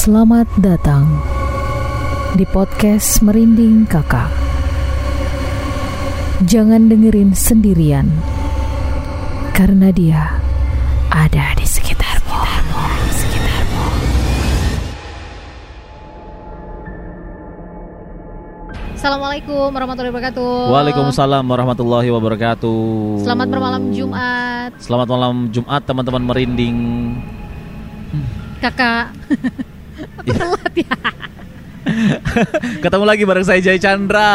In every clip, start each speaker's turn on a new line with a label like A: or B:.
A: Selamat datang di podcast Merinding Kakak. Jangan dengerin sendirian, karena dia ada di sekitarmu. Di sekitarmu.
B: Assalamualaikum warahmatullahi wabarakatuh.
C: Waalaikumsalam warahmatullahi wabarakatuh.
B: Selamat bermalam Jumat,
C: Selamat malam Jumat teman-teman merinding.
B: kakak. Aku telat ya.
C: Ketemu lagi bareng saya Jai Chandra.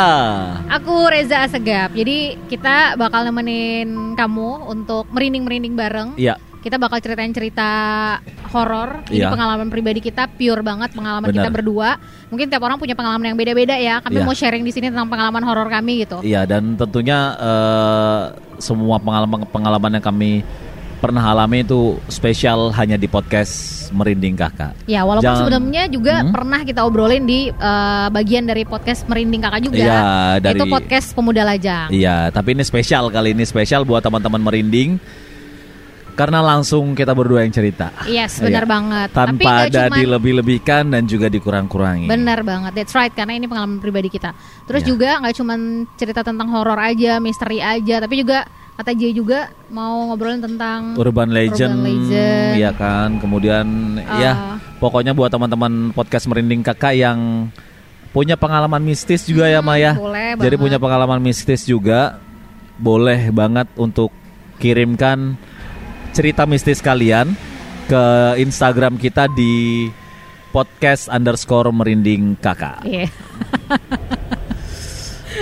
B: Aku Reza Asegap. Jadi kita bakal nemenin kamu untuk merinding-merinding bareng.
C: Iya,
B: Kita bakal ceritain cerita horor. Ini
C: Iya.
B: pengalaman pribadi kita, pure banget pengalaman kita
C: Benar.
B: berdua. Mungkin tiap orang punya pengalaman yang beda-beda ya. Kami
C: Iya.
B: mau sharing di sini tentang pengalaman horor kami gitu.
C: iya dan tentunya eh, semua pengalaman-pengalaman yang kami pernah alami itu spesial hanya di podcast Merinding Kakak.
B: Ya, walaupun
C: Jangan-
B: sebelumnya juga
C: Hmm?
B: pernah kita obrolin di eh, bagian dari podcast Merinding Kakak juga.
C: Iya, dari-
B: Itu podcast Pemuda Lajang.
C: Iya, tapi ini spesial kali ini spesial buat teman-teman merinding karena langsung kita berdua yang cerita.
B: Yes, benar
C: Iya.
B: banget. Tapi
C: Tanpa
B: nggak
C: ada
B: cuman-
C: dilebih-lebihkan dan juga dikurang-kurangi.
B: Benar banget, that's right karena ini pengalaman pribadi kita. Terus
C: Ya.
B: juga nggak cuma cerita tentang horor aja, misteri aja, tapi juga Jay juga mau ngobrolin tentang
C: Urban Legend,
B: Urban Legend.
C: ya kan. Kemudian
B: Ah.
C: ya pokoknya buat teman-teman podcast merinding kakak yang punya pengalaman mistis juga ya Maya.
B: Hmm, boleh
C: Jadi
B: banget.
C: punya pengalaman mistis juga boleh banget untuk kirimkan cerita mistis kalian ke Instagram kita di podcast underscore merinding kakak.
B: Iya.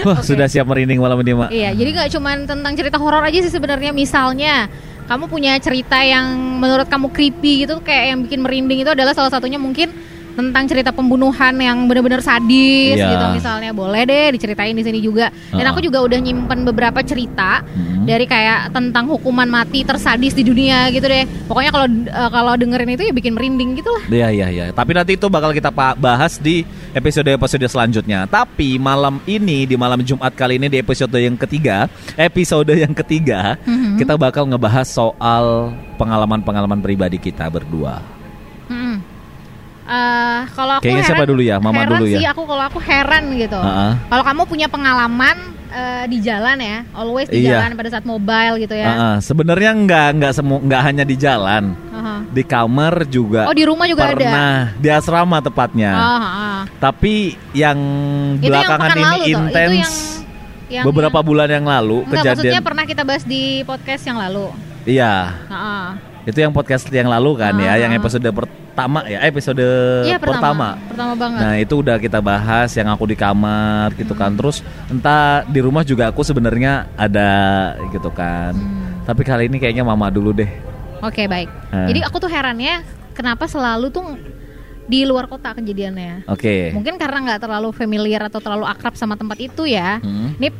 C: Wah
B: Oke.
C: sudah siap merinding malam ini mak.
B: Iya, jadi nggak cuma tentang cerita horor aja sih sebenarnya. Misalnya kamu punya cerita yang menurut kamu creepy gitu, kayak yang bikin merinding itu adalah salah satunya mungkin tentang cerita pembunuhan yang benar-benar sadis
C: Iya.
B: gitu misalnya boleh deh diceritain di sini juga dan aku juga udah nyimpen beberapa cerita
C: Hmm.
B: dari kayak tentang hukuman mati tersadis di dunia gitu deh pokoknya kalau eh, kalau dengerin itu ya bikin merinding gitu lah
C: Iya iya iya. Tapi nanti itu bakal kita bahas di episode-episode selanjutnya. Tapi malam ini di malam Jumat kali ini di episode yang ketiga, episode yang ketiga,
B: Mhm.
C: kita bakal ngebahas soal pengalaman-pengalaman pribadi kita berdua.
B: Eh, kalau aku
C: Kayaknya
B: heran,
C: siapa dulu ya? Mama
B: heran
C: dulu ya?
B: sih aku kalau aku heran gitu.
C: Heeh.
B: Kalau kamu punya pengalaman eh, di jalan ya, always di
C: Iya.
B: jalan pada saat mobile gitu ya.
C: Heeh, Sebenarnya nggak nggak semu nggak hanya di jalan,
B: Heeh.
C: di kamar juga.
B: Oh di rumah juga ada.
C: pernah di asrama tepatnya.
B: Oh, heeh.
C: Tapi yang
B: yang
C: belakangan
B: pekan
C: ini intens.
B: yang, yang
C: beberapa
B: yang-
C: bulan yang lalu
B: Enggak, maksudnya
C: kejadian.
B: pernah kita bahas di podcast yang lalu.
C: Iya.
B: Heeh.
C: Itu yang podcast yang lalu kan ya,
B: Ah.
C: yang episode pertama ya, eh, episode
B: Iya
C: pertama.
B: pertama. Pertama banget.
C: Nah itu udah kita bahas yang aku di kamar gitu kan.
B: Hmm.
C: Terus entah di rumah juga aku sebenarnya ada gitu kan.
B: Hmm.
C: Tapi kali ini kayaknya mama dulu deh.
B: Oke baik.
C: Ah.
B: Jadi aku tuh heran ya, kenapa selalu tuh di luar kota kejadiannya?
C: Oke.
B: Mungkin karena nggak terlalu familiar atau terlalu akrab sama tempat itu ya.
C: Hmm.
B: Ini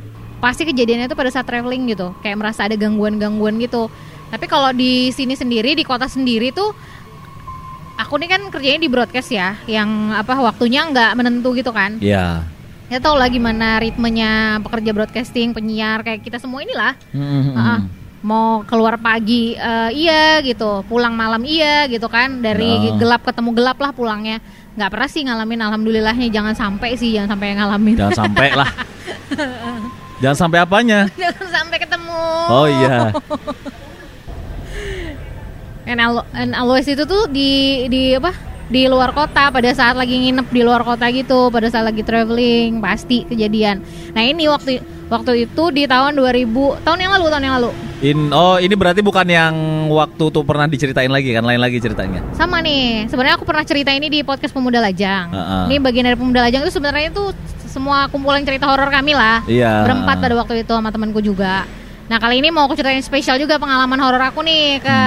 B: pasti kejadiannya itu pada saat traveling gitu, kayak merasa ada gangguan-gangguan gitu. Tapi kalau di sini sendiri di kota sendiri tuh, aku nih kan kerjanya di broadcast ya, yang apa waktunya nggak menentu gitu kan.
C: Ya.
B: Ya tau lah gimana ritmenya pekerja broadcasting, penyiar kayak kita semua inilah.
C: Hmm,
B: Ah, mau keluar pagi eh, iya gitu, pulang malam iya gitu kan. Dari
C: Oh.
B: gelap ketemu gelap lah pulangnya. Nggak pernah sih ngalamin alhamdulillahnya jangan sampai sih jangan sampai ngalamin.
C: Jangan sampai lah. Jangan sampai apanya?
B: jangan sampai ketemu.
C: Oh iya.
B: And, al- and always itu tuh di di apa? Di luar kota pada saat lagi nginep di luar kota gitu, pada saat lagi traveling pasti kejadian. Nah, ini waktu waktu itu di tahun 2000, tahun yang lalu, tahun yang lalu.
C: In, oh ini berarti bukan yang waktu tuh pernah diceritain lagi kan? Lain lagi ceritanya.
B: Sama nih, sebenarnya aku pernah cerita ini di podcast Pemuda Lajang.
C: Heeh.
B: Ini bagian dari Pemuda Lajang itu sebenarnya itu semua kumpulan cerita horor kami lah.
C: Iya.
B: Berempat pada waktu itu sama temanku juga. Nah, kali ini mau aku ceritain spesial juga pengalaman horor aku nih ke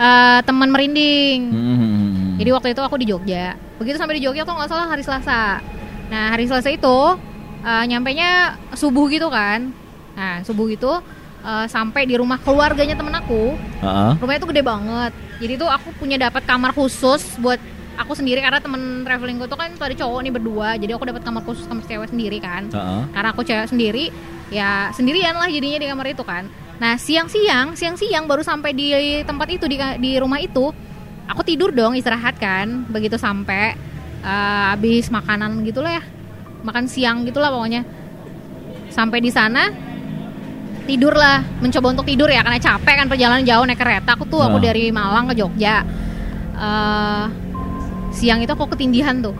B: eh, teman merinding.
C: Hmm.
B: Jadi waktu itu aku di Jogja. Begitu sampai di Jogja aku nggak salah hari Selasa. Nah hari Selasa itu uh, nyampe nya subuh gitu kan. Nah subuh itu uh, sampai di rumah keluarganya temen aku.
C: Heeh.
B: Rumahnya tuh gede banget. Jadi tuh aku punya dapat kamar khusus buat aku sendiri karena temen travelingku tuh kan tuh ada cowok nih berdua. Jadi aku dapat kamar khusus kamar cewek sendiri kan.
C: Heeh.
B: Karena aku cewek sendiri, ya sendirian lah jadinya di kamar itu kan. Nah siang-siang, siang-siang baru sampai di tempat itu di di rumah itu, aku tidur dong istirahat kan begitu sampai eh, habis makanan gitulah ya makan siang gitulah pokoknya. Sampai di sana tidurlah mencoba untuk tidur ya karena capek kan perjalanan jauh naik kereta. Aku tuh aku
C: Nah.
B: dari Malang ke Jogja. Eh, siang itu aku ketindihan tuh.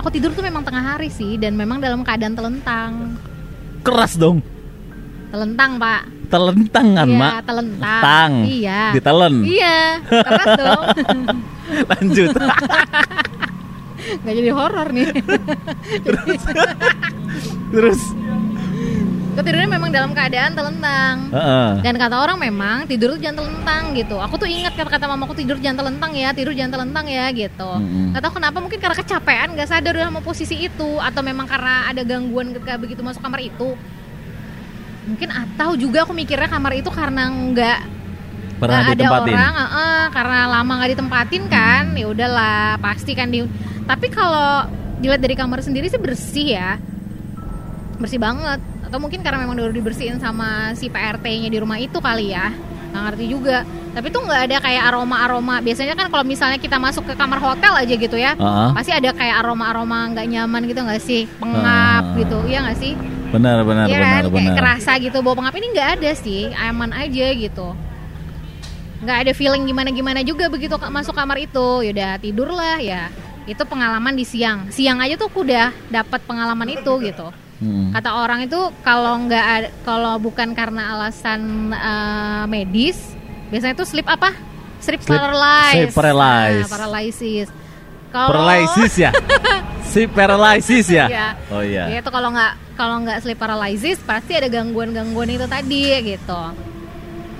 B: Aku tidur tuh memang tengah hari sih dan memang dalam keadaan telentang.
C: Keras dong.
B: telentang pak
C: Telentang kan,
B: iya
C: Mak?
B: telentang
C: Tang.
B: iya
C: Ditelen.
B: iya keras dong
C: Lanjut.
B: nggak jadi horor nih
C: Terus.
B: ketidurnya memang dalam keadaan telentang
C: Heeh.
B: Dan kata orang memang tidur tuh jangan telentang gitu. Aku tuh ingat kata-kata mamaku tidur jangan telentang ya, tidur jangan telentang ya gitu.
C: Mm-mm.
B: Gak tahu kenapa mungkin karena kecapean gak sadar udah posisi itu atau memang karena ada gangguan ketika begitu masuk kamar itu. Mungkin atau juga aku mikirnya kamar itu karena nggak
C: Pernah
B: ada
C: ditempatin.
B: orang, eh, karena lama nggak ditempatin kan, ya udahlah pasti kan di. Tapi kalau dilihat dari kamar sendiri sih bersih ya, bersih banget. Atau mungkin karena memang udah dibersihin sama si PRT-nya di rumah itu kali ya, nggak ngerti juga. Tapi tuh nggak ada kayak aroma-aroma. Biasanya kan kalau misalnya kita masuk ke kamar hotel aja gitu ya,
C: Heeh.
B: pasti ada kayak aroma-aroma nggak nyaman gitu nggak sih, pengap
C: Ah.
B: gitu, iya nggak sih?
C: Benar, benar, benar,
B: kan, kayak
C: benar.
B: kerasa gitu bau pengap ini nggak ada sih, aman aja gitu. Nggak ada feeling gimana-gimana juga begitu masuk kamar itu, yaudah tidur lah ya. Itu pengalaman di siang. Siang aja tuh aku udah dapat pengalaman itu gitu.
C: Mm.
B: Kata orang itu kalau nggak kalau bukan karena alasan eh, medis, biasanya itu sleep apa? Sleep,
C: Sleep-
B: paralysis.
C: sleep paralysis.
B: Nah, paralysis. Kalau
C: Paralysis ya? si paralysis ya?
B: Iya.
C: Oh iya.
B: Ya, itu kalau nggak kalau nggak sleep paralysis pasti ada gangguan-gangguan itu tadi gitu.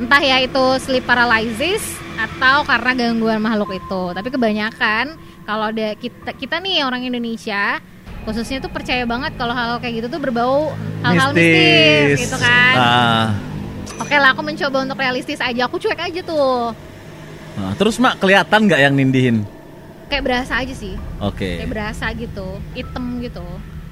B: Entah ya itu sleep paralysis atau karena gangguan makhluk itu. Tapi kebanyakan kalau ada kita kita nih orang Indonesia khususnya tuh percaya banget kalau hal kayak gitu tuh berbau hal-hal mistis, gitu kan.
C: Ah.
B: Oke lah aku mencoba untuk realistis aja. Aku cuek aja tuh.
C: Nah, terus mak kelihatan nggak yang nindihin?
B: Kayak berasa aja sih.
C: Oke,
B: Kayak berasa gitu. Hitam gitu.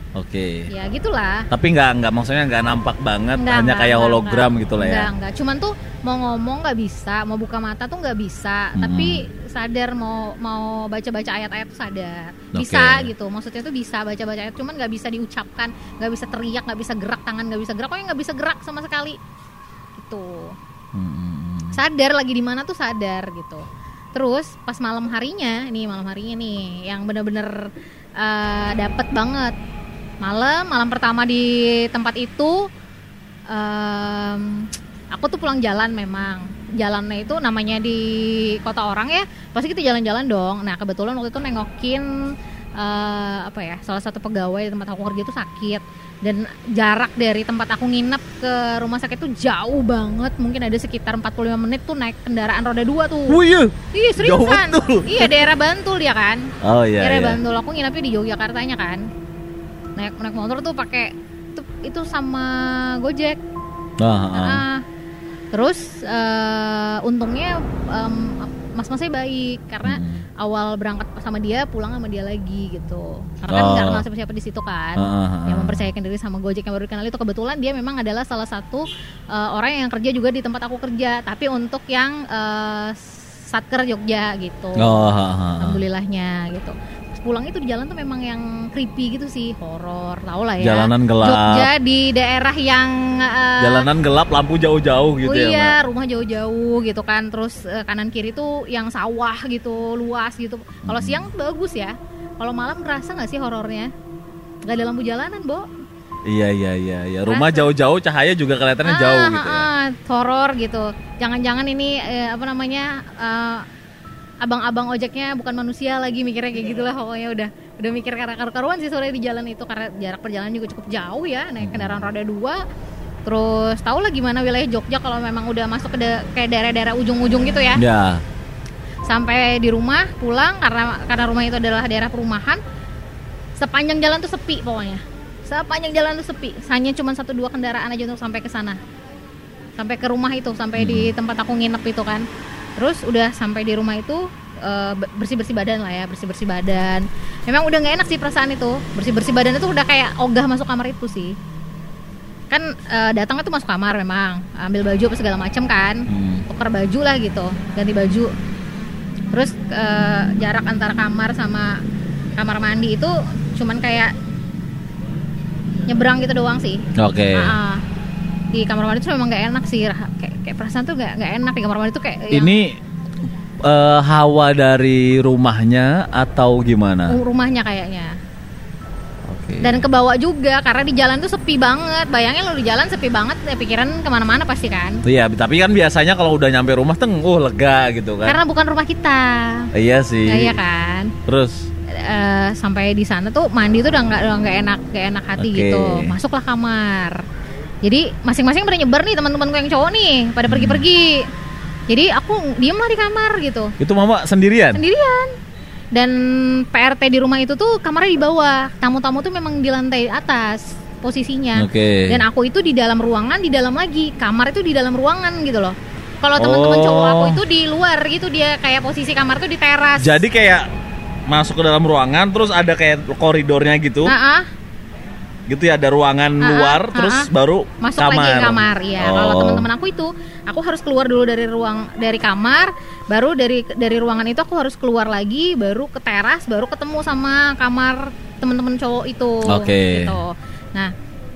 C: oke.
B: Ya gitulah.
C: Tapi nggak nggak maksudnya nggak nampak banget,
B: Enggak,
C: hanya
B: enggak,
C: kayak hologram
B: enggak.
C: gitu lah ya.
B: Enggak, enggak. Cuman tuh mau ngomong nggak bisa, mau buka mata tuh nggak bisa.
C: Mm-mm.
B: Tapi sadar mau mau baca-baca ayat-ayat tuh sadar. Bisa gitu. Maksudnya tuh bisa baca-baca ayat, cuman nggak bisa diucapkan, nggak bisa teriak, nggak bisa gerak tangan, nggak bisa gerak. Pokoknya nggak bisa gerak sama sekali. Gitu.
C: Mm-mm.
B: Sadar lagi di mana tuh sadar gitu. Terus pas malam harinya, nih malam harinya nih yang bener-bener eh, dapet banget. Malam, malam pertama di tempat itu em, aku tuh pulang jalan memang jalannya itu namanya di kota orang ya pasti kita jalan-jalan dong nah kebetulan waktu itu nengokin eh, apa ya salah satu pegawai di tempat aku kerja itu sakit dan jarak dari tempat aku nginep ke rumah sakit itu jauh banget mungkin ada sekitar 45 menit tuh naik kendaraan roda dua tuh
C: Oh iya. Jauh
B: seriusan. Iya daerah Bantul dia kan
C: Oh iya.
B: daerah
C: iya.
B: Bantul aku nginepnya di Yogyakartanya kan naik naik motor tuh pakai itu, itu sama Gojek
C: Ah, ah.
B: Ah. terus eh, untungnya em, mas-masnya baik karena
C: Hmm.
B: Awal berangkat sama dia pulang sama dia lagi gitu karena kan
C: Oh.
B: nggak kenal siapa-siapa di situ kan
C: ah.
B: yang mempercayakan diri sama Gojek yang baru dikenal itu kebetulan dia memang adalah salah satu eh, orang yang kerja juga di tempat aku kerja tapi untuk yang eh, satker Jogja gitu
C: Oh, ah, ah, ah.
B: alhamdulillahnya gitu pulang itu di jalan tuh memang yang creepy gitu sih horor tau lah ya
C: Jalanan gelap.
B: Jogja di daerah yang eh,
C: Jalanan gelap, lampu jauh-jauh gitu
B: oh
C: ya,
B: iya,
C: Mak?
B: rumah jauh-jauh gitu kan. Terus eh, kanan kiri tuh yang sawah gitu, luas gitu. Kalau siang bagus ya. Kalau malam ngerasa nggak sih horornya? Gak ada lampu jalanan, Bo.
C: Iya, iya, iya, iya. Rumah jauh-jauh, cahaya juga kelihatannya
B: Ah,
C: jauh
B: ah,
C: gitu ya.
B: ah, horor gitu. Jangan-jangan ini eh, apa namanya? eh, abang-abang ojeknya bukan manusia lagi mikirnya kayak gitulah pokoknya udah udah mikir karena karuan sih sore di jalan itu karena jarak perjalanan juga cukup jauh ya naik kendaraan roda dua. Terus tau lah gimana wilayah Jogja kalau memang udah masuk ke da- kayak daerah-daerah ujung-ujung gitu ya.
C: Ya.
B: sampai di rumah pulang karena karena rumah itu adalah daerah perumahan. Sepanjang jalan tuh sepi pokoknya. Sepanjang jalan tuh sepi. Hanya cuma satu dua kendaraan aja untuk sampai ke sana. Sampai ke rumah itu sampai di tempat aku nginep itu kan terus udah sampai di rumah itu bersih bersih badan lah ya bersih bersih badan memang udah nggak enak sih perasaan itu bersih bersih badan itu udah kayak ogah masuk kamar itu sih kan eh, datangnya tuh masuk kamar memang ambil baju apa segala macam kan
C: Hmm.
B: tukar baju lah gitu ganti baju terus eh, jarak antara kamar sama kamar mandi itu cuman kayak nyebrang gitu doang sih
C: Oke.
B: Ah, ah. di kamar mandi tuh memang nggak enak sih kayak, perasaan tuh nggak nggak enak di kamar mandi tuh kayak yang
C: Ini eh, hawa dari rumahnya atau gimana?
B: rumahnya kayaknya
C: Oke.
B: dan ke bawah juga karena di jalan tuh sepi banget bayangin lu di jalan sepi banget ya pikiran ke mana-mana pasti kan
C: Iya, tapi kan biasanya kalau udah nyampe rumah teng, oh lega gitu kan.
B: karena bukan rumah kita
C: Iya sih.
B: Iya kan
C: Terus
B: Eh, sampai di sana tuh mandi tuh udah nggak udah nggak enak nggak enak hati
C: Oke.
B: gitu masuklah kamar jadi masing-masing pada nyebar nih teman-temanku yang cowok nih pada
C: Hmm.
B: pergi-pergi jadi aku diem lah di kamar gitu
C: itu mama sendirian?
B: sendirian dan PRT di rumah itu tuh kamarnya di bawah tamu-tamu tuh memang di lantai atas posisinya
C: Oke.
B: dan aku itu di dalam ruangan di dalam lagi kamar itu di dalam ruangan gitu loh kalau teman-teman
C: Oh.
B: cowok aku itu di luar gitu dia kayak posisi kamar tuh di teras
C: Jadi kayak masuk ke dalam ruangan terus ada kayak koridornya gitu.
B: Nah, ah,
C: Gitu ya ada ruangan
B: Ah,
C: luar
B: ah,
C: terus
B: ah.
C: baru
B: masuk
C: kamar.
B: lagi ke kamar ya kalau
C: Oh.
B: teman-teman aku itu aku harus keluar dulu dari ruang dari kamar baru dari dari ruangan itu aku harus keluar lagi baru ke teras baru ketemu sama kamar teman-teman cowok itu
C: Oke.
B: gitu nah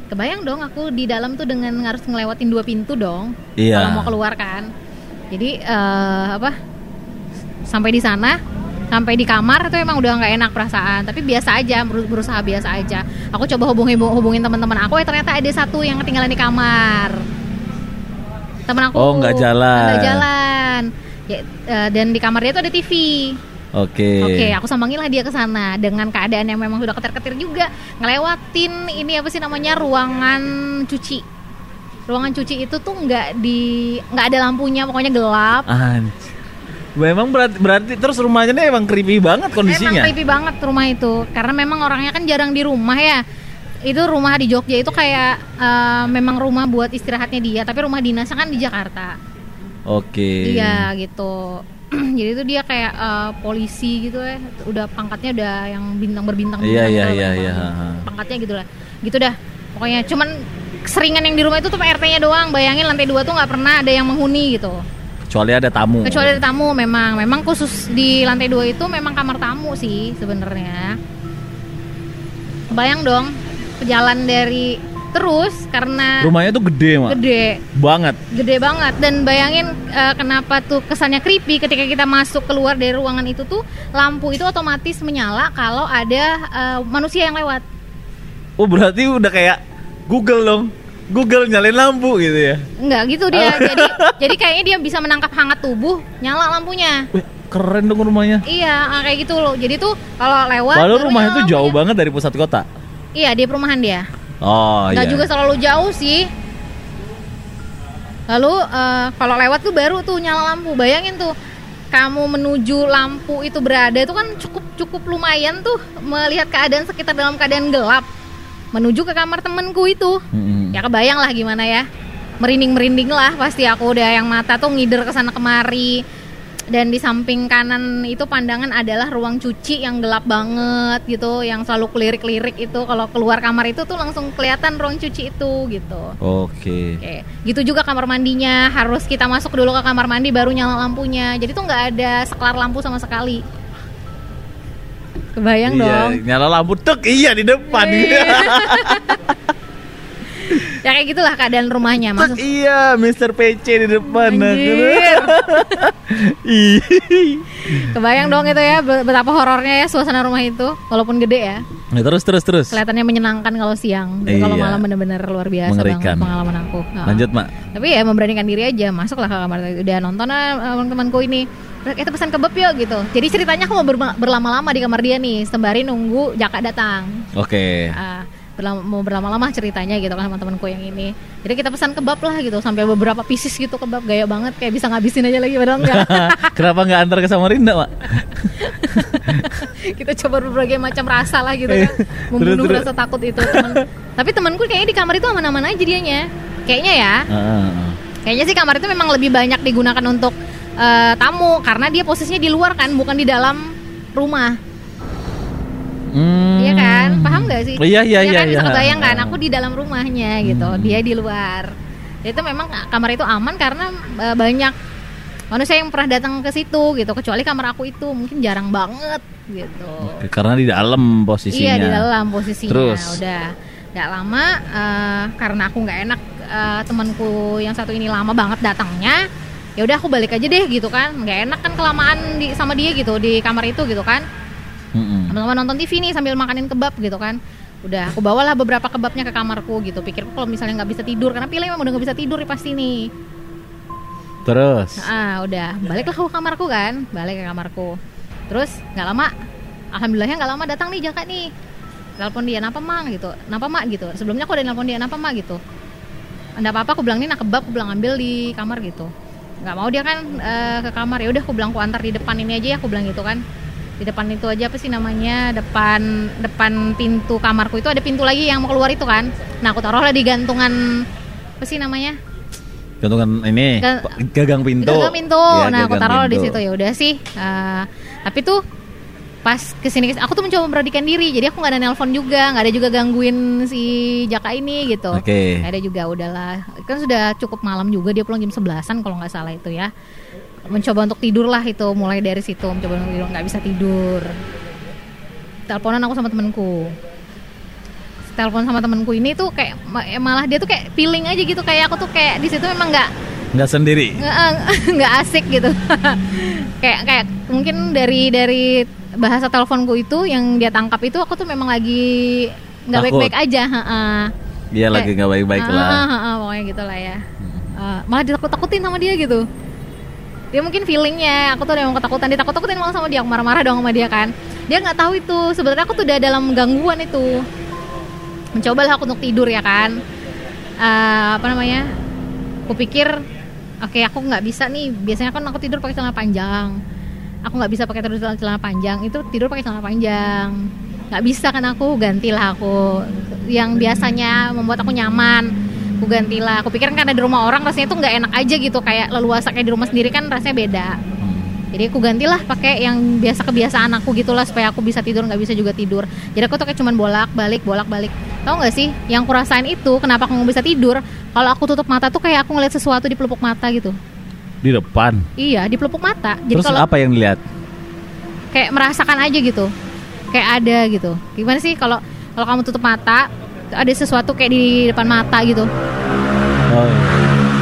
B: kebayang dong aku di dalam tuh dengan harus ngelewatin dua pintu dong
C: Iya.
B: kalau mau keluar kan jadi eh, apa sampai di sana sampai di kamar itu emang udah nggak enak perasaan tapi biasa aja beru- berusaha biasa aja aku coba hubungin hubungin teman-teman aku eh ternyata ada satu yang ketinggalan di kamar temen aku
C: Oh, nggak jalan.
B: nggak jalan ya, eh, dan di kamar dia tuh ada TV
C: Oke.
B: Oke, aku sambangin lah dia ke sana dengan keadaan yang memang sudah ketir-ketir juga, ngelewatin ini apa sih namanya ruangan cuci. Ruangan cuci itu tuh nggak di nggak ada lampunya, pokoknya gelap.
C: Anjir. Memang berarti, berarti terus rumahnya ini emang creepy banget
B: Emang
C: kondisinya.
B: creepy banget rumah itu, karena memang orangnya kan jarang di rumah ya. Itu rumah di Jogja itu kayak eh, memang rumah buat istirahatnya dia, tapi rumah dinasnya kan di Jakarta.
C: Oke.
B: Iya gitu. Jadi itu dia kayak eh, polisi gitu ya, udah pangkatnya udah yang bintang berbintang
C: Iya, iya,
B: gitu,
C: iya, iya, ha.
B: Pangkatnya gitu lah. Gitu dah. Pokoknya cuman seringan yang di rumah itu tuh PRT-nya doang. Bayangin lantai dua tuh nggak pernah ada yang menghuni gitu.
C: Kecuali ada tamu.
B: Kecuali ada tamu memang. Memang khusus di lantai dua itu memang kamar tamu sih sebenarnya. Bayang dong jalan dari terus karena
C: Rumahnya tuh gede, Mak.
B: gede
C: Banget.
B: gede banget dan bayangin eh, kenapa tuh kesannya creepy ketika kita masuk keluar dari ruangan itu tuh lampu itu otomatis menyala kalau ada eh, manusia yang lewat
C: Oh, berarti udah kayak Google dong. Google nyalain lampu gitu ya.
B: nggak gitu dia jadi jadi kayaknya dia bisa menangkap hangat tubuh nyala lampunya
C: Wih, keren dong rumahnya.
B: iya ah, kayak gitu loh jadi tuh kalau lewat
C: Padahal rumahnya tuh jauh
B: lampunya.
C: banget dari pusat kota.
B: iya di perumahan dia
C: Oh,
B: nggak
C: iya.
B: juga selalu jauh sih lalu eh, kalau lewat tuh baru tuh nyala lampu bayangin tuh kamu menuju lampu itu berada itu kan cukup cukup lumayan tuh melihat keadaan sekitar dalam keadaan gelap menuju ke kamar temenku itu
C: Mm-mm.
B: Ya kebayang lah gimana ya merinding merinding lah pasti aku udah yang mata tuh ngider ke sana kemari dan di samping kanan itu pandangan adalah ruang cuci yang gelap banget gitu yang selalu kelirik-lirik itu kalau keluar kamar itu tuh langsung kelihatan ruang cuci itu gitu
C: Oke.
B: Oke, gitu juga kamar mandinya harus kita masuk dulu ke kamar mandi baru nyala lampunya. Jadi tuh nggak ada seklar lampu sama sekali. Kebayang
C: iya,
B: dong.
C: nyala lampu tek iya di depan.
B: Iya. ya kayak gitulah keadaan rumahnya. Maksud
C: iya, Mr. PC di depan.
B: Anjir.
C: Ih.
B: kebayang dong itu ya be- betapa horornya ya suasana rumah itu walaupun gede ya.
C: Nah, terus terus terus.
B: Kelihatannya menyenangkan kalau siang. Tapi Kalau
C: Iya.
B: malam bener-bener luar biasa
C: Mengerikan.
B: banget pengalaman aku. Nah.
C: Lanjut, Mak.
B: tapi ya memberanikan diri aja masuklah ke kamar udah nonton ah, teman-temanku ini kita pesan kebab yuk gitu jadi ceritanya aku mau berlama-lama di kamar dia nih sembari nunggu jaka datang
C: Oke.
B: Ah, berlama- mau berlama-lama ceritanya gitu kan sama temanku yang ini jadi kita pesan kebab lah gitu sampai beberapa pieces gitu kebab gaya banget kayak bisa ngabisin aja lagi padahal enggak
C: Kenapa nggak antar ke Samarinda, Mak?
B: kita coba berbagai macam rasa lah gitu kan membunuh
C: Terus,
B: rasa takut itu temen. tapi temanku kayaknya di kamar itu aman-aman aja dianya kayaknya ya. Kayaknya sih kamar itu memang lebih banyak digunakan untuk eh, tamu karena dia posisinya di luar kan, bukan di dalam rumah.
C: Hmm.
B: Iya kan? Paham gak sih?
C: Iya, iya, iya,
B: kan?
C: iya.
B: Bisa kebayang kan? Aku di dalam rumahnya gitu,
C: Hmm.
B: dia di luar. Itu memang kamar itu aman karena eh, banyak manusia yang pernah datang ke situ gitu kecuali kamar aku itu mungkin jarang banget gitu
C: Karena di dalam posisinya.
B: iya di dalam posisinya
C: Terus?
B: udah nggak lama eh, karena aku nggak enak eh, temanku yang satu ini lama banget datangnya ya udah aku balik aja deh gitu kan nggak enak kan kelamaan di sama dia gitu di kamar itu gitu kan Sama-sama nonton TV nih sambil makanin kebab gitu kan. Udah aku bawalah beberapa kebabnya ke kamarku gitu. Pikirku kalau misalnya nggak bisa tidur karena pilih memang udah nggak bisa tidur nih pasti nih.
C: Terus.
B: ah udah. Baliklah ke kamarku kan. Balik ke kamarku. Terus nggak lama alhamdulillahnya nggak lama datang nih Jaka nih. Telepon dia napa mang? gitu. Napa mak? gitu. Sebelumnya aku udah nelpon dia napa mak? gitu. Nggak apa-apa aku bilang ini nak kebab aku bilang ambil di kamar gitu. Nggak mau dia kan eh, ke kamar. Ya udah aku bilang aku antar di depan ini aja ya aku bilang gitu kan di depan itu aja apa sih namanya? Depan depan pintu kamarku itu ada pintu lagi yang mau keluar itu kan. Nah aku taruhlah di gantungan apa sih namanya?
C: Gantungan ini
B: Ga-
C: gagang pintu.
B: Gagang pintu.
C: Iya,
B: nah, aku
C: gagang
B: taruh di situ. Ya udah sih. Eh, tapi tuh pas ke sini aku tuh mencoba memperhatikan diri. Jadi aku nggak ada nelpon juga nggak ada juga gangguin si Jaka ini gitu. Nggak ada juga udahlah. Kan sudah cukup malam juga dia pulang jam 11an kalau nggak salah itu ya mencoba untuk tidur lah itu mulai dari situ mencoba untuk tidur nggak bisa tidur teleponan aku sama temenku telepon sama temenku ini tuh kayak eh, malah dia tuh kayak feeling aja gitu kayak aku tuh kayak di situ memang nggak
C: Nggak sendiri.
B: nggak nggak asik gitu kayak kayak mungkin dari dari bahasa teleponku itu yang dia tangkap itu aku tuh memang lagi nggak
C: Takut.
B: baik-baik aja heeh.
C: Dia
B: Kayak-
C: lagi nggak baik-baik
B: Ah,
C: lah.
B: Ah, ah, pokoknya gitu lah ya Eh, malah ditakut-takutin sama dia gitu dia mungkin feelingnya aku tuh udah mau ketakutan. Ditakut-takutin malah sama dia aku marah-marah dong sama dia kan. Dia nggak tahu itu. Sebenarnya aku tuh udah dalam gangguan itu. Mencobalah aku untuk tidur ya kan. Eh, apa namanya? Aku pikir oke aku nggak bisa nih. Biasanya kan aku tidur pakai celana panjang. Aku nggak bisa pakai terus celana panjang. Itu tidur pakai celana panjang. Nggak bisa kan aku? Gantilah aku. Yang biasanya membuat aku nyaman aku gantilah. Aku pikir kan ada di rumah orang rasanya tuh nggak enak aja gitu. Kayak leluasa kayak di rumah sendiri kan rasanya beda. Jadi aku gantilah pakai yang biasa kebiasaan aku gitulah supaya aku bisa tidur nggak bisa juga tidur. Jadi aku tuh kayak cuman bolak balik bolak balik. Tau nggak sih yang kurasain itu kenapa aku nggak bisa tidur? Kalau aku tutup mata tuh kayak aku ngeliat sesuatu di pelupuk mata gitu.
C: Di depan.
B: iya di pelupuk mata. Jadi
C: Terus
B: kalau
C: apa yang dilihat?
B: kayak merasakan aja gitu. Kayak ada gitu. Gimana sih kalau kalau kamu tutup mata ada sesuatu kayak di depan mata gitu.
C: Oh.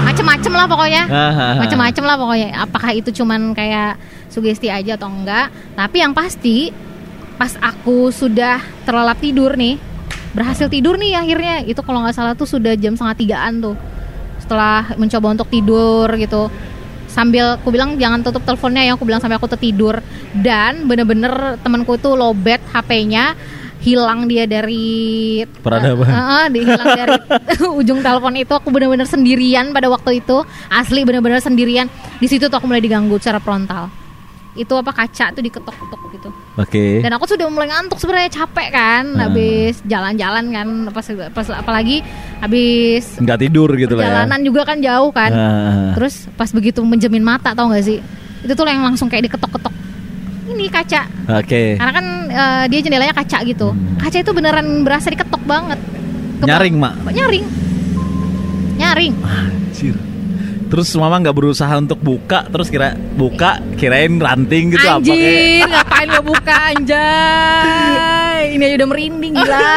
B: macem-macem lah pokoknya.
C: Ah,
B: macam-macam lah pokoknya. Apakah itu cuman kayak sugesti aja atau enggak? Tapi yang pasti pas aku sudah terlelap tidur nih berhasil tidur nih akhirnya. Itu kalau nggak salah tuh sudah jam setengah tigaan tuh. Setelah mencoba untuk tidur gitu. Sambil aku bilang jangan tutup teleponnya ya. Aku bilang sampai aku tertidur. Dan bener-bener temanku itu lobet HP-nya hilang dia dari
C: Peradaban.
B: Eh, eh, dia hilang dari ujung telepon itu aku bener-bener sendirian pada waktu itu asli bener-bener sendirian di situ tuh aku mulai diganggu secara frontal itu apa kaca tuh diketok-ketok gitu
C: Oke.
B: dan aku sudah mulai ngantuk sebenarnya capek kan
C: Hmm.
B: habis jalan-jalan kan pas, pas apalagi habis
C: Nggak tidur gitu lah ya.
B: perjalanan juga kan jauh kan
C: Ah.
B: terus pas begitu menjamin mata tau gak sih itu tuh yang langsung kayak diketok-ketok ini kaca
C: Oke.
B: karena kan eh, dia jendelanya kaca gitu
C: Hmm.
B: kaca itu beneran berasa diketok banget Keba-
C: Nyaring, Mak.
B: nyaring nyaring
C: Anjir. Terus mama nggak berusaha untuk buka, terus kira buka, kirain ranting gitu apa kayak.
B: anjir ngapain lo buka anjay ini aja udah merinding gila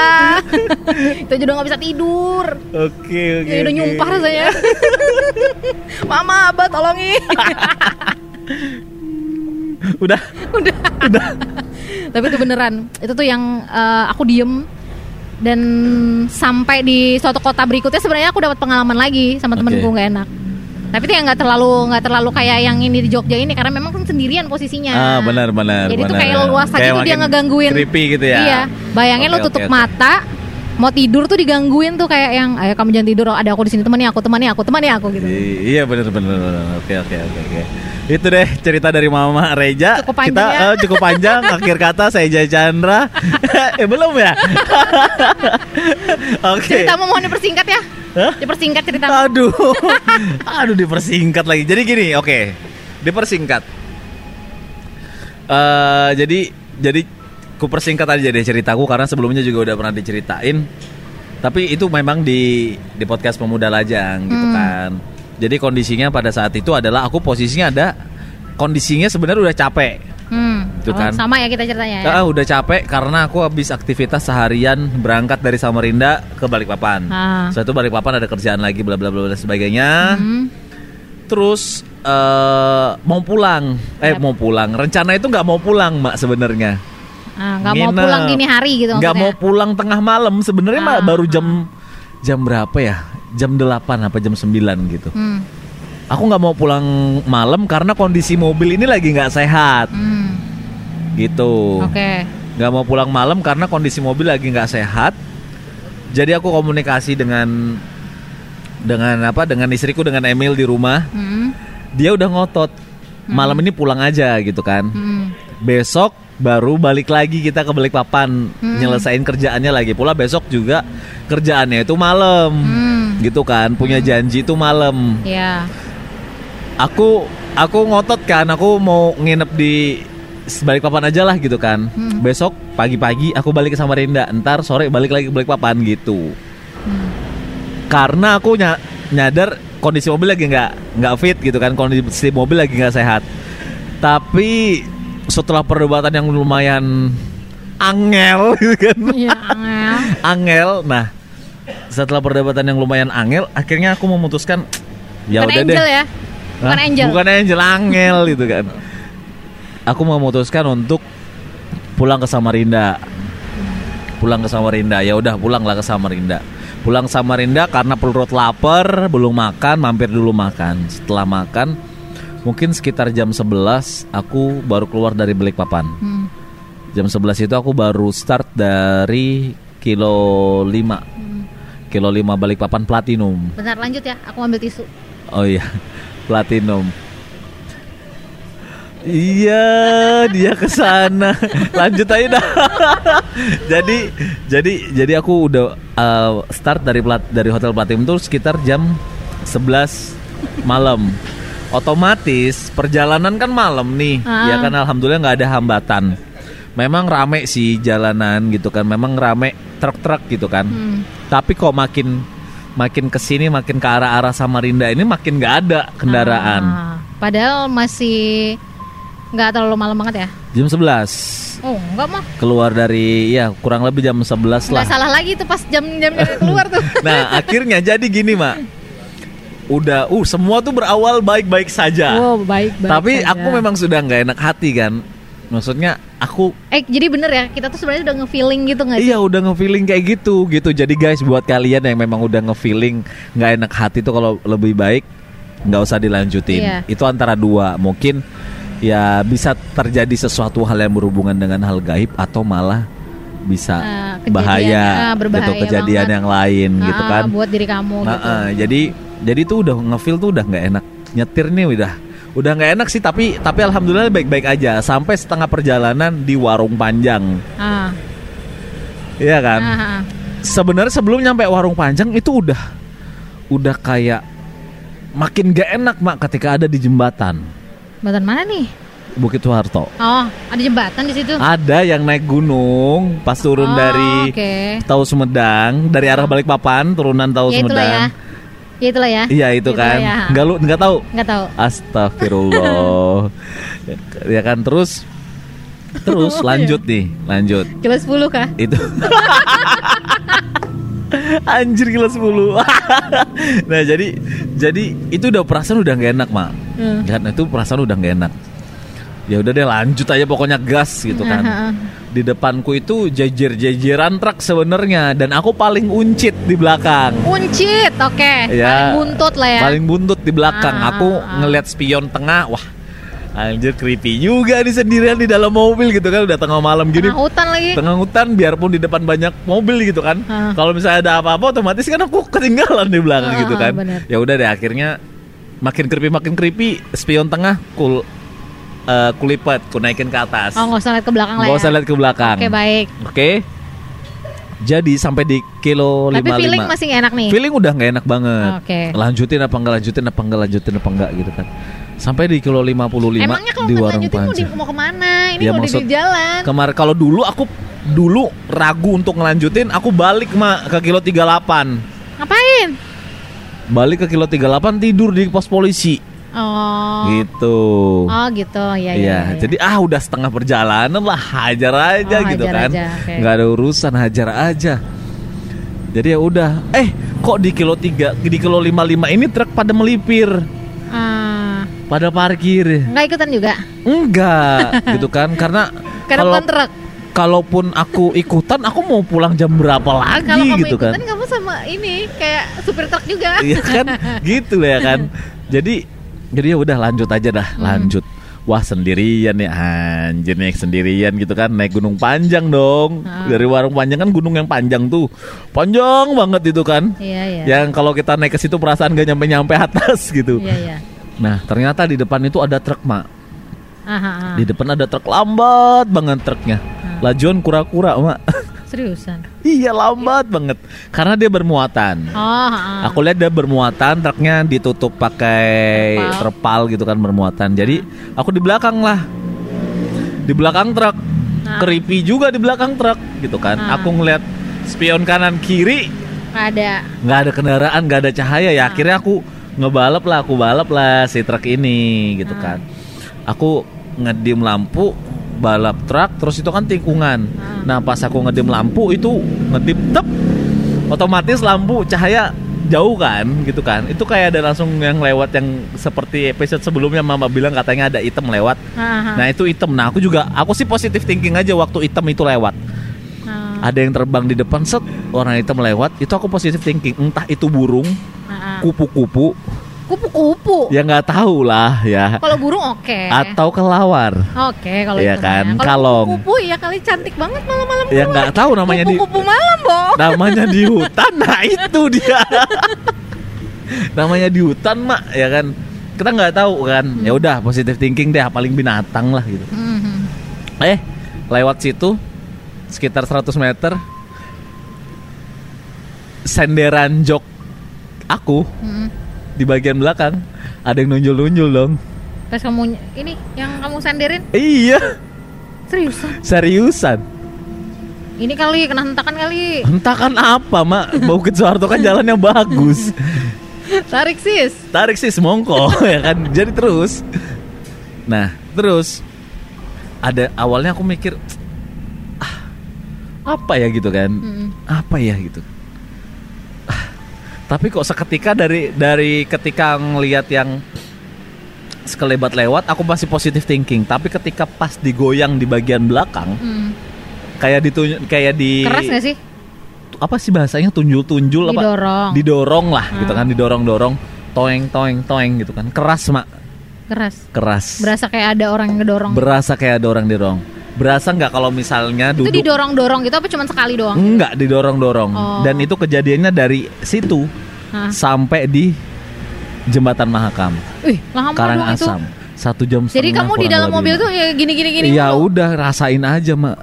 B: itu aja udah nggak bisa tidur
C: Oke oke.
B: ya udah
C: oke.
B: nyumpah rasanya mama abah tolongin
C: Udah.
B: udah tapi itu beneran itu tuh yang eh, aku diem dan sampai di suatu kota berikutnya sebenarnya aku dapat pengalaman lagi sama temenku
C: Oke.
B: nggak enak tapi itu yang nggak terlalu nggak terlalu kayak yang ini di Jogja ini karena memang kan sendirian posisinya
C: Ah benar benar.
B: jadi tuh
C: benar.
B: kayak luasa
C: Kayak
B: gitu dia ngegangguin
C: Creepy gitu ya.
B: iya bayangin
C: Oke,
B: lo tutup
C: oke.
B: mata mau tidur tuh digangguin tuh kayak yang ayo kamu jangan tidur ada aku di sini temani aku temani aku temani aku gitu
C: I- Iya benar benar oke oke oke. Itu deh cerita dari Mama Reja.
B: Cukup panjang
C: Kita
B: ya.
C: eh, cukup panjang. Akhir kata saya Jaya Chandra. eh belum ya? Oke.
B: ceritamu mohon dipersingkat ya
C: Hah?
B: dipersingkat cerita
C: Aduh. Aduh dipersingkat lagi. Jadi gini, oke. Dipersingkat. Eh jadi jadi ku persingkat aja deh ceritaku karena sebelumnya juga udah pernah diceritain. Tapi itu memang di di podcast Pemuda Lajang gitu
B: Hmm.
C: kan. Jadi kondisinya pada saat itu adalah aku posisinya ada kondisinya sebenarnya udah capek.
B: Hmm.
C: Tuh
B: Oh,
C: kan.
B: sama ya kita ceritanya ya.
C: Ah, udah capek karena aku habis aktivitas seharian berangkat dari Samarinda ke Balikpapan.
B: Ah.
C: Setelah itu Balikpapan ada kerjaan lagi bla bla bla dan sebagainya.
B: Hmm.
C: Terus eh mau pulang, eh
B: Yap.
C: mau pulang. Rencana itu nggak mau pulang, Mak sebenarnya.
B: Ah, nggak mau pulang dini hari gitu
C: Nggak mau pulang tengah malam. Sebenarnya
B: Ah,
C: baru
B: ah.
C: jam jam berapa ya? Jam 8 apa jam 9 gitu.
B: Hmm.
C: Aku nggak mau pulang malam karena kondisi mobil ini lagi nggak sehat
B: Hmm.
C: gitu.
B: Oke.
C: nggak mau pulang malam karena kondisi mobil lagi nggak sehat. Jadi aku komunikasi dengan dengan apa dengan istriku dengan Emil di rumah.
B: Hmm.
C: Dia udah ngotot malam ini pulang aja gitu kan.
B: Hmm.
C: Besok baru balik lagi kita ke Balikpapan
B: Hmm.
C: nyelesain kerjaannya lagi. Pula besok juga kerjaannya itu malam.
B: Hmm.
C: Gitu kan, punya janji itu malam.
B: Ya.
C: Aku aku ngotot kan, aku mau nginep di Balikpapan aja lah gitu kan.
B: Hmm.
C: Besok pagi-pagi aku balik ke Samarinda, ntar sore balik lagi ke Balikpapan gitu.
B: Hmm.
C: Karena aku ny- nyadar kondisi mobil lagi nggak nggak fit gitu kan, kondisi mobil lagi nggak sehat. Tapi setelah perdebatan yang lumayan angel gitu kan,
B: Iya, angel.
C: angel. Nah, setelah perdebatan yang lumayan angel, akhirnya aku memutuskan ya udah deh.
B: ya. Bukan
C: Hah?
B: angel.
C: Bukan angel, angel gitu kan. Aku memutuskan untuk pulang ke Samarinda. Pulang ke Samarinda. Ya udah pulanglah ke Samarinda. Pulang Samarinda karena perut lapar, belum makan, mampir dulu makan. Setelah makan, mungkin sekitar jam 11 aku baru keluar dari Balikpapan.
B: Hmm.
C: Jam 11 itu aku baru start dari kilo 5. Kilo 5 Balikpapan Platinum.
B: Bentar lanjut ya, aku ambil tisu.
C: Oh iya, platinum. Iya, dia ke sana. Lanjut aja dah. jadi, jadi, jadi aku udah uh, start dari plat dari hotel platinum tuh sekitar jam 11 malam. Otomatis perjalanan kan malam nih,
B: Ah.
C: ya kan alhamdulillah nggak ada hambatan. Memang rame sih jalanan gitu kan, memang rame truk-truk gitu kan.
B: Hmm.
C: Tapi kok makin makin ke sini makin ke arah arah Samarinda ini makin nggak ada kendaraan.
B: Ah, padahal masih nggak terlalu malam banget ya.
C: Jam 11
B: Oh, enggak mah.
C: keluar dari ya kurang lebih jam 11
B: Nggak
C: lah.
B: salah lagi tuh pas jam-jam dari keluar tuh.
C: Nah, akhirnya jadi gini, Mak. Udah, uh semua tuh berawal baik-baik saja.
B: Wow, baik, baik.
C: Tapi
B: saja.
C: aku memang sudah nggak enak hati kan. Maksudnya aku
B: Eh, jadi bener ya, kita tuh sebenarnya udah nge-feeling gitu nggak sih?
C: Iya udah nge-feeling kayak gitu gitu. Jadi guys buat kalian yang memang udah nge-feeling nggak enak hati tuh kalau lebih baik nggak usah dilanjutin.
B: Iya.
C: Itu antara dua. Mungkin ya bisa terjadi sesuatu hal yang berhubungan dengan hal gaib atau malah bisa
B: Ah, kejadian,
C: bahaya
B: ah, berbahaya
C: gitu kejadian
B: banget.
C: yang lain gitu
B: Ah,
C: kan.
B: Buat diri kamu
C: Nah,
B: gitu.
C: ah, jadi jadi tuh udah nge-feel tuh udah nggak enak. Nyetir nih udah udah nggak enak sih tapi tapi alhamdulillah baik-baik aja sampai setengah perjalanan di warung panjang.
B: Ah,
C: Iya kan?
B: ah, ah.
C: sebenarnya sebelum nyampe warung panjang itu udah udah kayak makin gak enak mak ketika ada di jembatan
B: Jembatan mana nih?
C: Bukit Soeharto.
B: Oh, ada jembatan di situ.
C: Ada yang naik gunung pas turun
B: Oh,
C: dari
B: Oke.
C: Tahu Sumedang dari arah Balikpapan turunan Tahu
B: Ya itulah ya. Ya itulah ya.
C: Iya itu
B: Itulah
C: kan.
B: ya.
C: Enggak lu enggak tahu.
B: Nggak tahu.
C: Astagfirullah. ya kan terus terus lanjut nih, lanjut.
B: Kilo 10 kah?
C: itu anjir gila 10 nah jadi jadi itu udah perasaan udah nggak enak mak
B: Hmm.
C: kan itu perasaan udah nggak enak ya udah deh lanjut aja pokoknya gas gitu kan. Di depanku itu jejer-jejeran truk sebenarnya dan aku paling uncit di belakang.
B: Uncit, oke.
C: Ya,
B: Paling buntut lah ya.
C: paling buntut di belakang.
B: Ah,
C: aku
B: ah,
C: ngeliat spion tengah wah anjir creepy juga di sendirian di dalam mobil gitu kan. Udah tengah malam gini.
B: Tengah hutan lagi.
C: tengah hutan biarpun di depan banyak mobil gitu kan.
B: Ah.
C: kalau misalnya ada apa-apa otomatis kan aku ketinggalan di belakang
B: Ah,
C: gitu kan. ya udah deh akhirnya makin creepy makin creepy spion tengah kul eh, kulipat ku naikin ke atas
B: Oh, nggak usah lihat ke belakang lah
C: Gak
B: ya.
C: usah lihat ke belakang
B: Oke, baik.
C: Oke. jadi sampai di kilo
B: Tapi
C: 55
B: feeling masih nggak enak nih.
C: Feeling udah nggak enak banget
B: Oke.
C: lanjutin apa enggak lanjutin apa enggak lanjutin apa enggak gitu kan sampai di kilo 55
B: Emangnya kalau
C: di
B: nggak
C: warung
B: lanjutin mau, mau ke mana? Ini
C: Ya,
B: mau
C: maksud-
B: di jalan.
C: Kemarin kalau dulu aku dulu ragu untuk ngelanjutin, aku balik mak ke kilo 38.
B: Ngapain?
C: balik ke kilo 38 tidur di pos polisi
B: Oh.
C: gitu.
B: Oh gitu, ya ya.
C: Iya,
B: ya.
C: jadi ah udah setengah perjalanan lah hajar aja
B: Oh,
C: gitu
B: hajar
C: kan.
B: aja,
C: nggak ada urusan hajar aja. Jadi ya udah. Eh, kok di kilo 3, di kilo 55 ini truk pada melipir,
B: Ah,
C: pada parkir.
B: nggak ikutan juga.
C: Enggak, gitu kan? Karena
B: Karena
C: kalau
B: truk.
C: kalaupun aku ikutan, aku mau pulang jam berapa lagi
B: Kalau kamu
C: gitu kan?
B: ikutan kamu sama ini kayak supir truk juga.
C: Iya kan, gitu ya kan. Jadi jadi ya udah lanjut aja dah,
B: Hmm.
C: lanjut. Wah sendirian nih anjir naik sendirian gitu kan naik gunung panjang dong
B: Ah.
C: dari warung panjang kan gunung yang panjang tuh panjang banget itu kan
B: Iya iya.
C: yang kalau kita naik ke situ perasaan gak nyampe nyampe atas gitu
B: Iya iya.
C: nah ternyata di depan itu ada truk mak
B: Aha, aha.
C: di depan ada truk lambat banget truknya
B: Ah.
C: lajuan kura-kura mak
B: Seriusan.
C: iya lambat banget karena dia bermuatan
B: Oh, aha.
C: Aku lihat dia bermuatan, truknya ditutup pakai
B: Terpal.
C: terpal gitu kan bermuatan. Jadi aku di belakang lah, di belakang truk,
B: Nah.
C: creepy juga di belakang truk gitu kan.
B: Nah.
C: Aku ngeliat spion kanan kiri,
B: Nggak ada.
C: nggak ada kendaraan, nggak ada cahaya ya.
B: Nah.
C: Akhirnya aku ngebalap lah, aku balap lah si truk ini gitu
B: Nah.
C: kan. Aku ngedim lampu, balap truk, terus itu kan tikungan. Nah pas aku ngedim lampu itu ngedim tep, otomatis lampu cahaya jauh kan gitu kan. Itu kayak ada langsung yang lewat yang seperti episode sebelumnya mama bilang katanya ada item lewat.
B: Aha.
C: nah itu item. Nah aku juga aku sih positif thinking aja waktu item itu lewat.
B: Ah,
C: ada yang terbang di depan set orang item lewat. Itu aku positif thinking. Entah itu burung
B: ah, ah.
C: kupu-kupu
B: Kupu-kupu.
C: ya nggak tahu lah ya
B: Kalau burung oke.
C: atau kelawar
B: Oke, kalau
C: Iya
B: itu
C: kan.
B: Kalau
C: kalong.
B: kupu-kupu ya kali cantik banget malam-malam.
C: ya nggak tahu namanya di
B: Kupu-kupu malam, Bo.
C: namanya di hutan nah itu dia namanya di hutan mak ya kan kita nggak tahu kan ya udah positive thinking deh paling binatang lah gitu
B: Mhm.
C: eh lewat situ sekitar 100 meter senderan jok aku
B: Mhm.
C: Di bagian belakang. Ada yang nunjul-nunjul dong.
B: Pas kamu ini yang kamu sandirin
C: iya.
B: Seriusan.
C: seriusan.
B: Ini kali kena hentakan kali.
C: entah kan apa mak? Bukit Soeharto kan jalannya bagus.
B: Tarik sis.
C: tarik sih semongko ya kan? Jadi terus. Nah terus. Ada awalnya aku mikir ah apa ya? gitu kan.
B: Mhm.
C: apa ya gitu tapi kok seketika dari dari ketika ngelihat yang sekelebat lewat aku masih positive thinking tapi ketika pas digoyang di bagian belakang
B: Mhm.
C: kayak ditunjuk kayak di
B: Keras gak sih?
C: apa sih bahasanya tunjul-tunjul apa
B: Didorong.
C: didorong lah gitu
B: Hmm.
C: kan didorong-dorong toeng toeng toeng gitu kan keras mak
B: Keras.
C: keras
B: Berasa kayak ada orang yang ngedorong.
C: berasa kayak ada orang dorong berasa nggak kalau misalnya
B: itu
C: duduk
B: didorong-dorong gitu apa cuma sekali doang?
C: nggak didorong dorong
B: Oh.
C: dan itu kejadiannya dari situ
B: Hah.
C: sampai di jembatan Mahakam
B: Ih, lama itu.
C: Karangasem satu jam
B: Jadi
C: setengah
B: kamu di dalam mobil tuh ya gini-gini gini.
C: ya udah rasain aja mak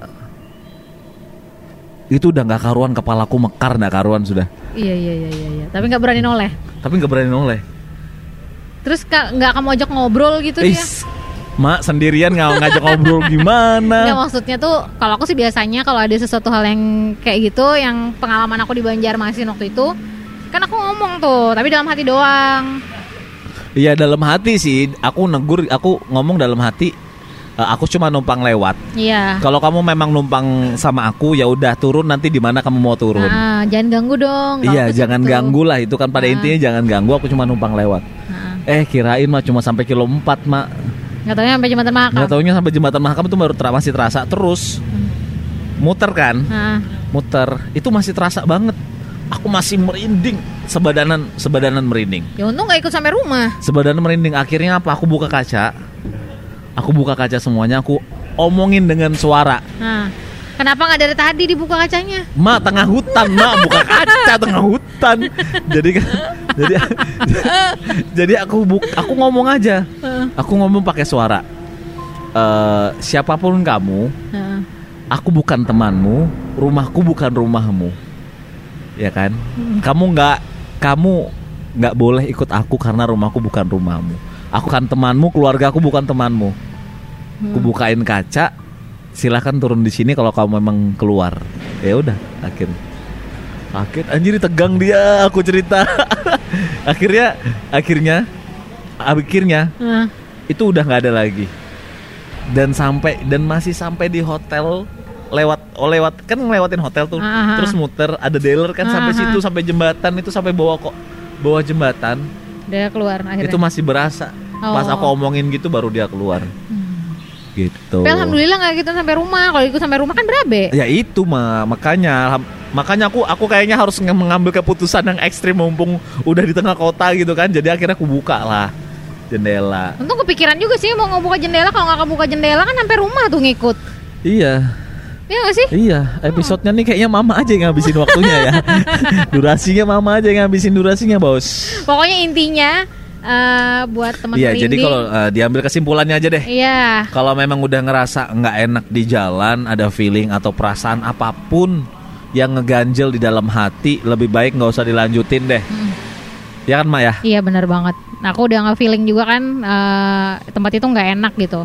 C: itu udah nggak karuan kepalaku mekar nggak karuan sudah
B: Iya iya iya iya. iya. Tapi nggak berani noleh.
C: tapi nggak berani noleh
B: Terus nggak kamu ajak ngobrol gitu dia?
C: Mak sendirian nggak ngajak ngobrol gimana
B: Nggak maksudnya tuh kalau aku sih biasanya kalau ada sesuatu hal yang kayak gitu yang pengalaman aku di Banjarmasin waktu itu kan aku ngomong tuh tapi dalam hati doang.
C: Iya dalam hati sih aku negur aku ngomong dalam hati "Eh, aku cuma numpang lewat.
B: Iya.
C: Kalau kamu memang numpang sama aku ya udah turun nanti di mana kamu mau turun.
B: Nah, jangan ganggu dong.
C: Iya jangan
B: gitu.
C: ganggu lah itu kan pada
B: Ah.
C: intinya jangan ganggu aku cuma numpang lewat.
B: Nah,
C: Eh kirain mah cuma sampai kilo 4 mak.
B: Nggak taunya sampai jembatan Mahakam.
C: Nggak taunya sampai jembatan Mahakam itu baru ter- masih terasa terus. Muter kan?
B: Nah,
C: Muter itu masih terasa banget. Aku masih merinding sebadanan sebadanan merinding.
B: ya untung nggak ikut sampai rumah.
C: Sebadanan merinding akhirnya apa? Aku buka kaca. Aku buka kaca semuanya. Aku omongin dengan suara.
B: Nah, kenapa nggak dari tadi dibuka kacanya?
C: Ma tengah hutan, ma buka kaca tengah hutan. Jadi kan, jadi jadi aku buk, aku ngomong aja. Aku ngomong pakai suara. Eh, siapa pun
B: kamu,
C: aku bukan temanmu, rumahku bukan rumahmu. Ya kan? Kamu nggak kamu nggak boleh ikut aku karena rumahku bukan rumahmu. Aku kan temanmu, keluarga aku bukan temanmu. Aku bukain kaca, silahkan turun di sini kalau kamu memang keluar. Ya udah, akhirnya. Akhir anjir tegang dia aku cerita. akhirnya akhirnya akhirnya
B: Nah,
C: itu udah nggak ada lagi dan sampai dan masih sampai di hotel lewat oh lewat kan ngelewatin hotel tuh
B: Ah, ah,
C: terus muter ada dealer kan sampai
B: Ah, ah.
C: situ sampai jembatan itu sampai bawah kok bawah jembatan
B: dia keluar akhirnya.
C: itu masih berasa pas
B: Oh.
C: aku omongin gitu baru dia keluar gitu
B: Tapi alhamdulillah nggak gitu sampai rumah. Kalau ikut sampai rumah kan berabe.
C: ya itu mah makanya makanya aku aku kayaknya harus mengambil keputusan yang ekstrim mumpung udah di tengah kota gitu kan jadi akhirnya aku buka lah jendela
B: Untung kepikiran juga sih mau ngebuka jendela. Kalau nggak kebuka jendela kan sampai rumah tuh ngikut.
C: iya
B: Iya nggak sih?
C: Iya, episodenya nih kayaknya mama aja yang ngabisin waktunya ya. durasinya mama aja yang ngabisin durasinya, Bos.
B: Pokoknya intinya eh, buat teman
C: Iya, jadi kalau eh, diambil kesimpulannya aja deh.
B: Iya,
C: Kalau memang udah ngerasa nggak enak di jalan, ada feeling atau perasaan apa pun yang ngeganjel di dalam hati, lebih baik nggak usah dilanjutin deh. Ya kan, Ma ya?
B: iya benar banget. Nah, aku udah nge-feeling juga kan eh, tempat itu nggak enak gitu.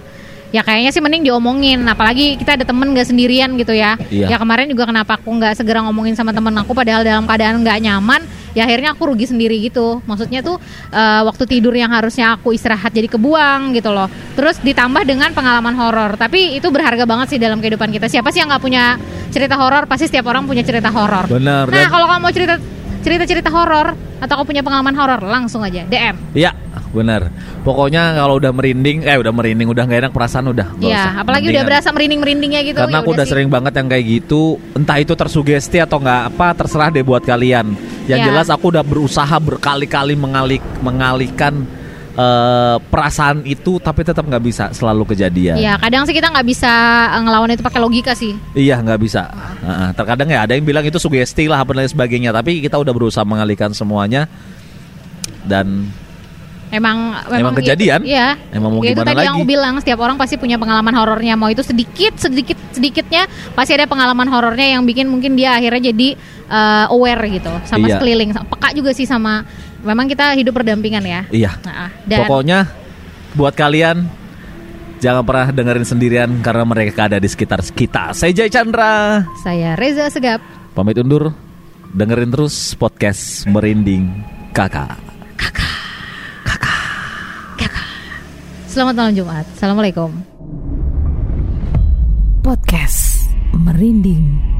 B: Ya kayaknya sih mending diomongin, apalagi kita ada temen nggak sendirian gitu ya.
C: Iya.
B: Ya kemarin juga kenapa aku nggak segera ngomongin sama temen aku, padahal dalam keadaan nggak nyaman, ya akhirnya aku rugi sendiri gitu. Maksudnya tuh eh, waktu tidur yang harusnya aku istirahat jadi kebuang gitu loh. Terus ditambah dengan pengalaman horor. Tapi itu berharga banget sih dalam kehidupan kita. Siapa sih yang nggak punya cerita horor? Pasti setiap orang punya cerita horor.
C: Benar.
B: Nah, kalau kamu mau cerita cerita-cerita horor atau kamu punya pengalaman horor, langsung aja DM.
C: Iya, benar. Pokoknya kalau udah merinding, eh udah merinding, udah nggak enak perasaan udah.
B: Iya,
C: usah.
B: apalagi udah
C: Mendingan.
B: berasa merinding-merindingnya gitu.
C: Karena
B: ya
C: aku udah
B: sih.
C: sering banget yang kayak gitu, entah itu tersugesti atau nggak apa, terserah deh buat kalian. Yang
B: Ya.
C: jelas aku udah berusaha berkali-kali mengalik mengalihkan eh, perasaan itu, tapi tetap nggak bisa selalu kejadian.
B: Iya, kadang sih kita nggak bisa eh, ngelawan itu pakai logika sih.
C: Iya nggak bisa. Heeh, terkadang ya ada yang bilang itu sugesti lah apa dan lain sebagainya, tapi kita udah berusaha mengalihkan semuanya dan
B: Emang
C: Emang
B: itu-
C: kejadian?
B: Iya.
C: Emang mau
B: Ya, itu
C: gimana
B: tadi yang
C: lagi?
B: aku bilang setiap orang pasti punya pengalaman horornya. Mau itu sedikit, sedikit, sedikitnya pasti ada pengalaman horornya yang bikin mungkin dia akhirnya jadi eh, aware gitu sama
C: Iya.
B: sekeliling. Peka juga sih sama. Memang kita hidup berdampingan ya.
C: iya.
B: Nah, dan
C: Pokoknya buat kalian jangan pernah dengerin sendirian karena mereka ada di sekitar kita. Saya Jay Chandra.
B: saya Reza Segap.
C: Pamit undur. Dengerin terus podcast Merinding Kakak.
B: Selamat malam Jumat. Assalamualaikum.
A: Podcast Merinding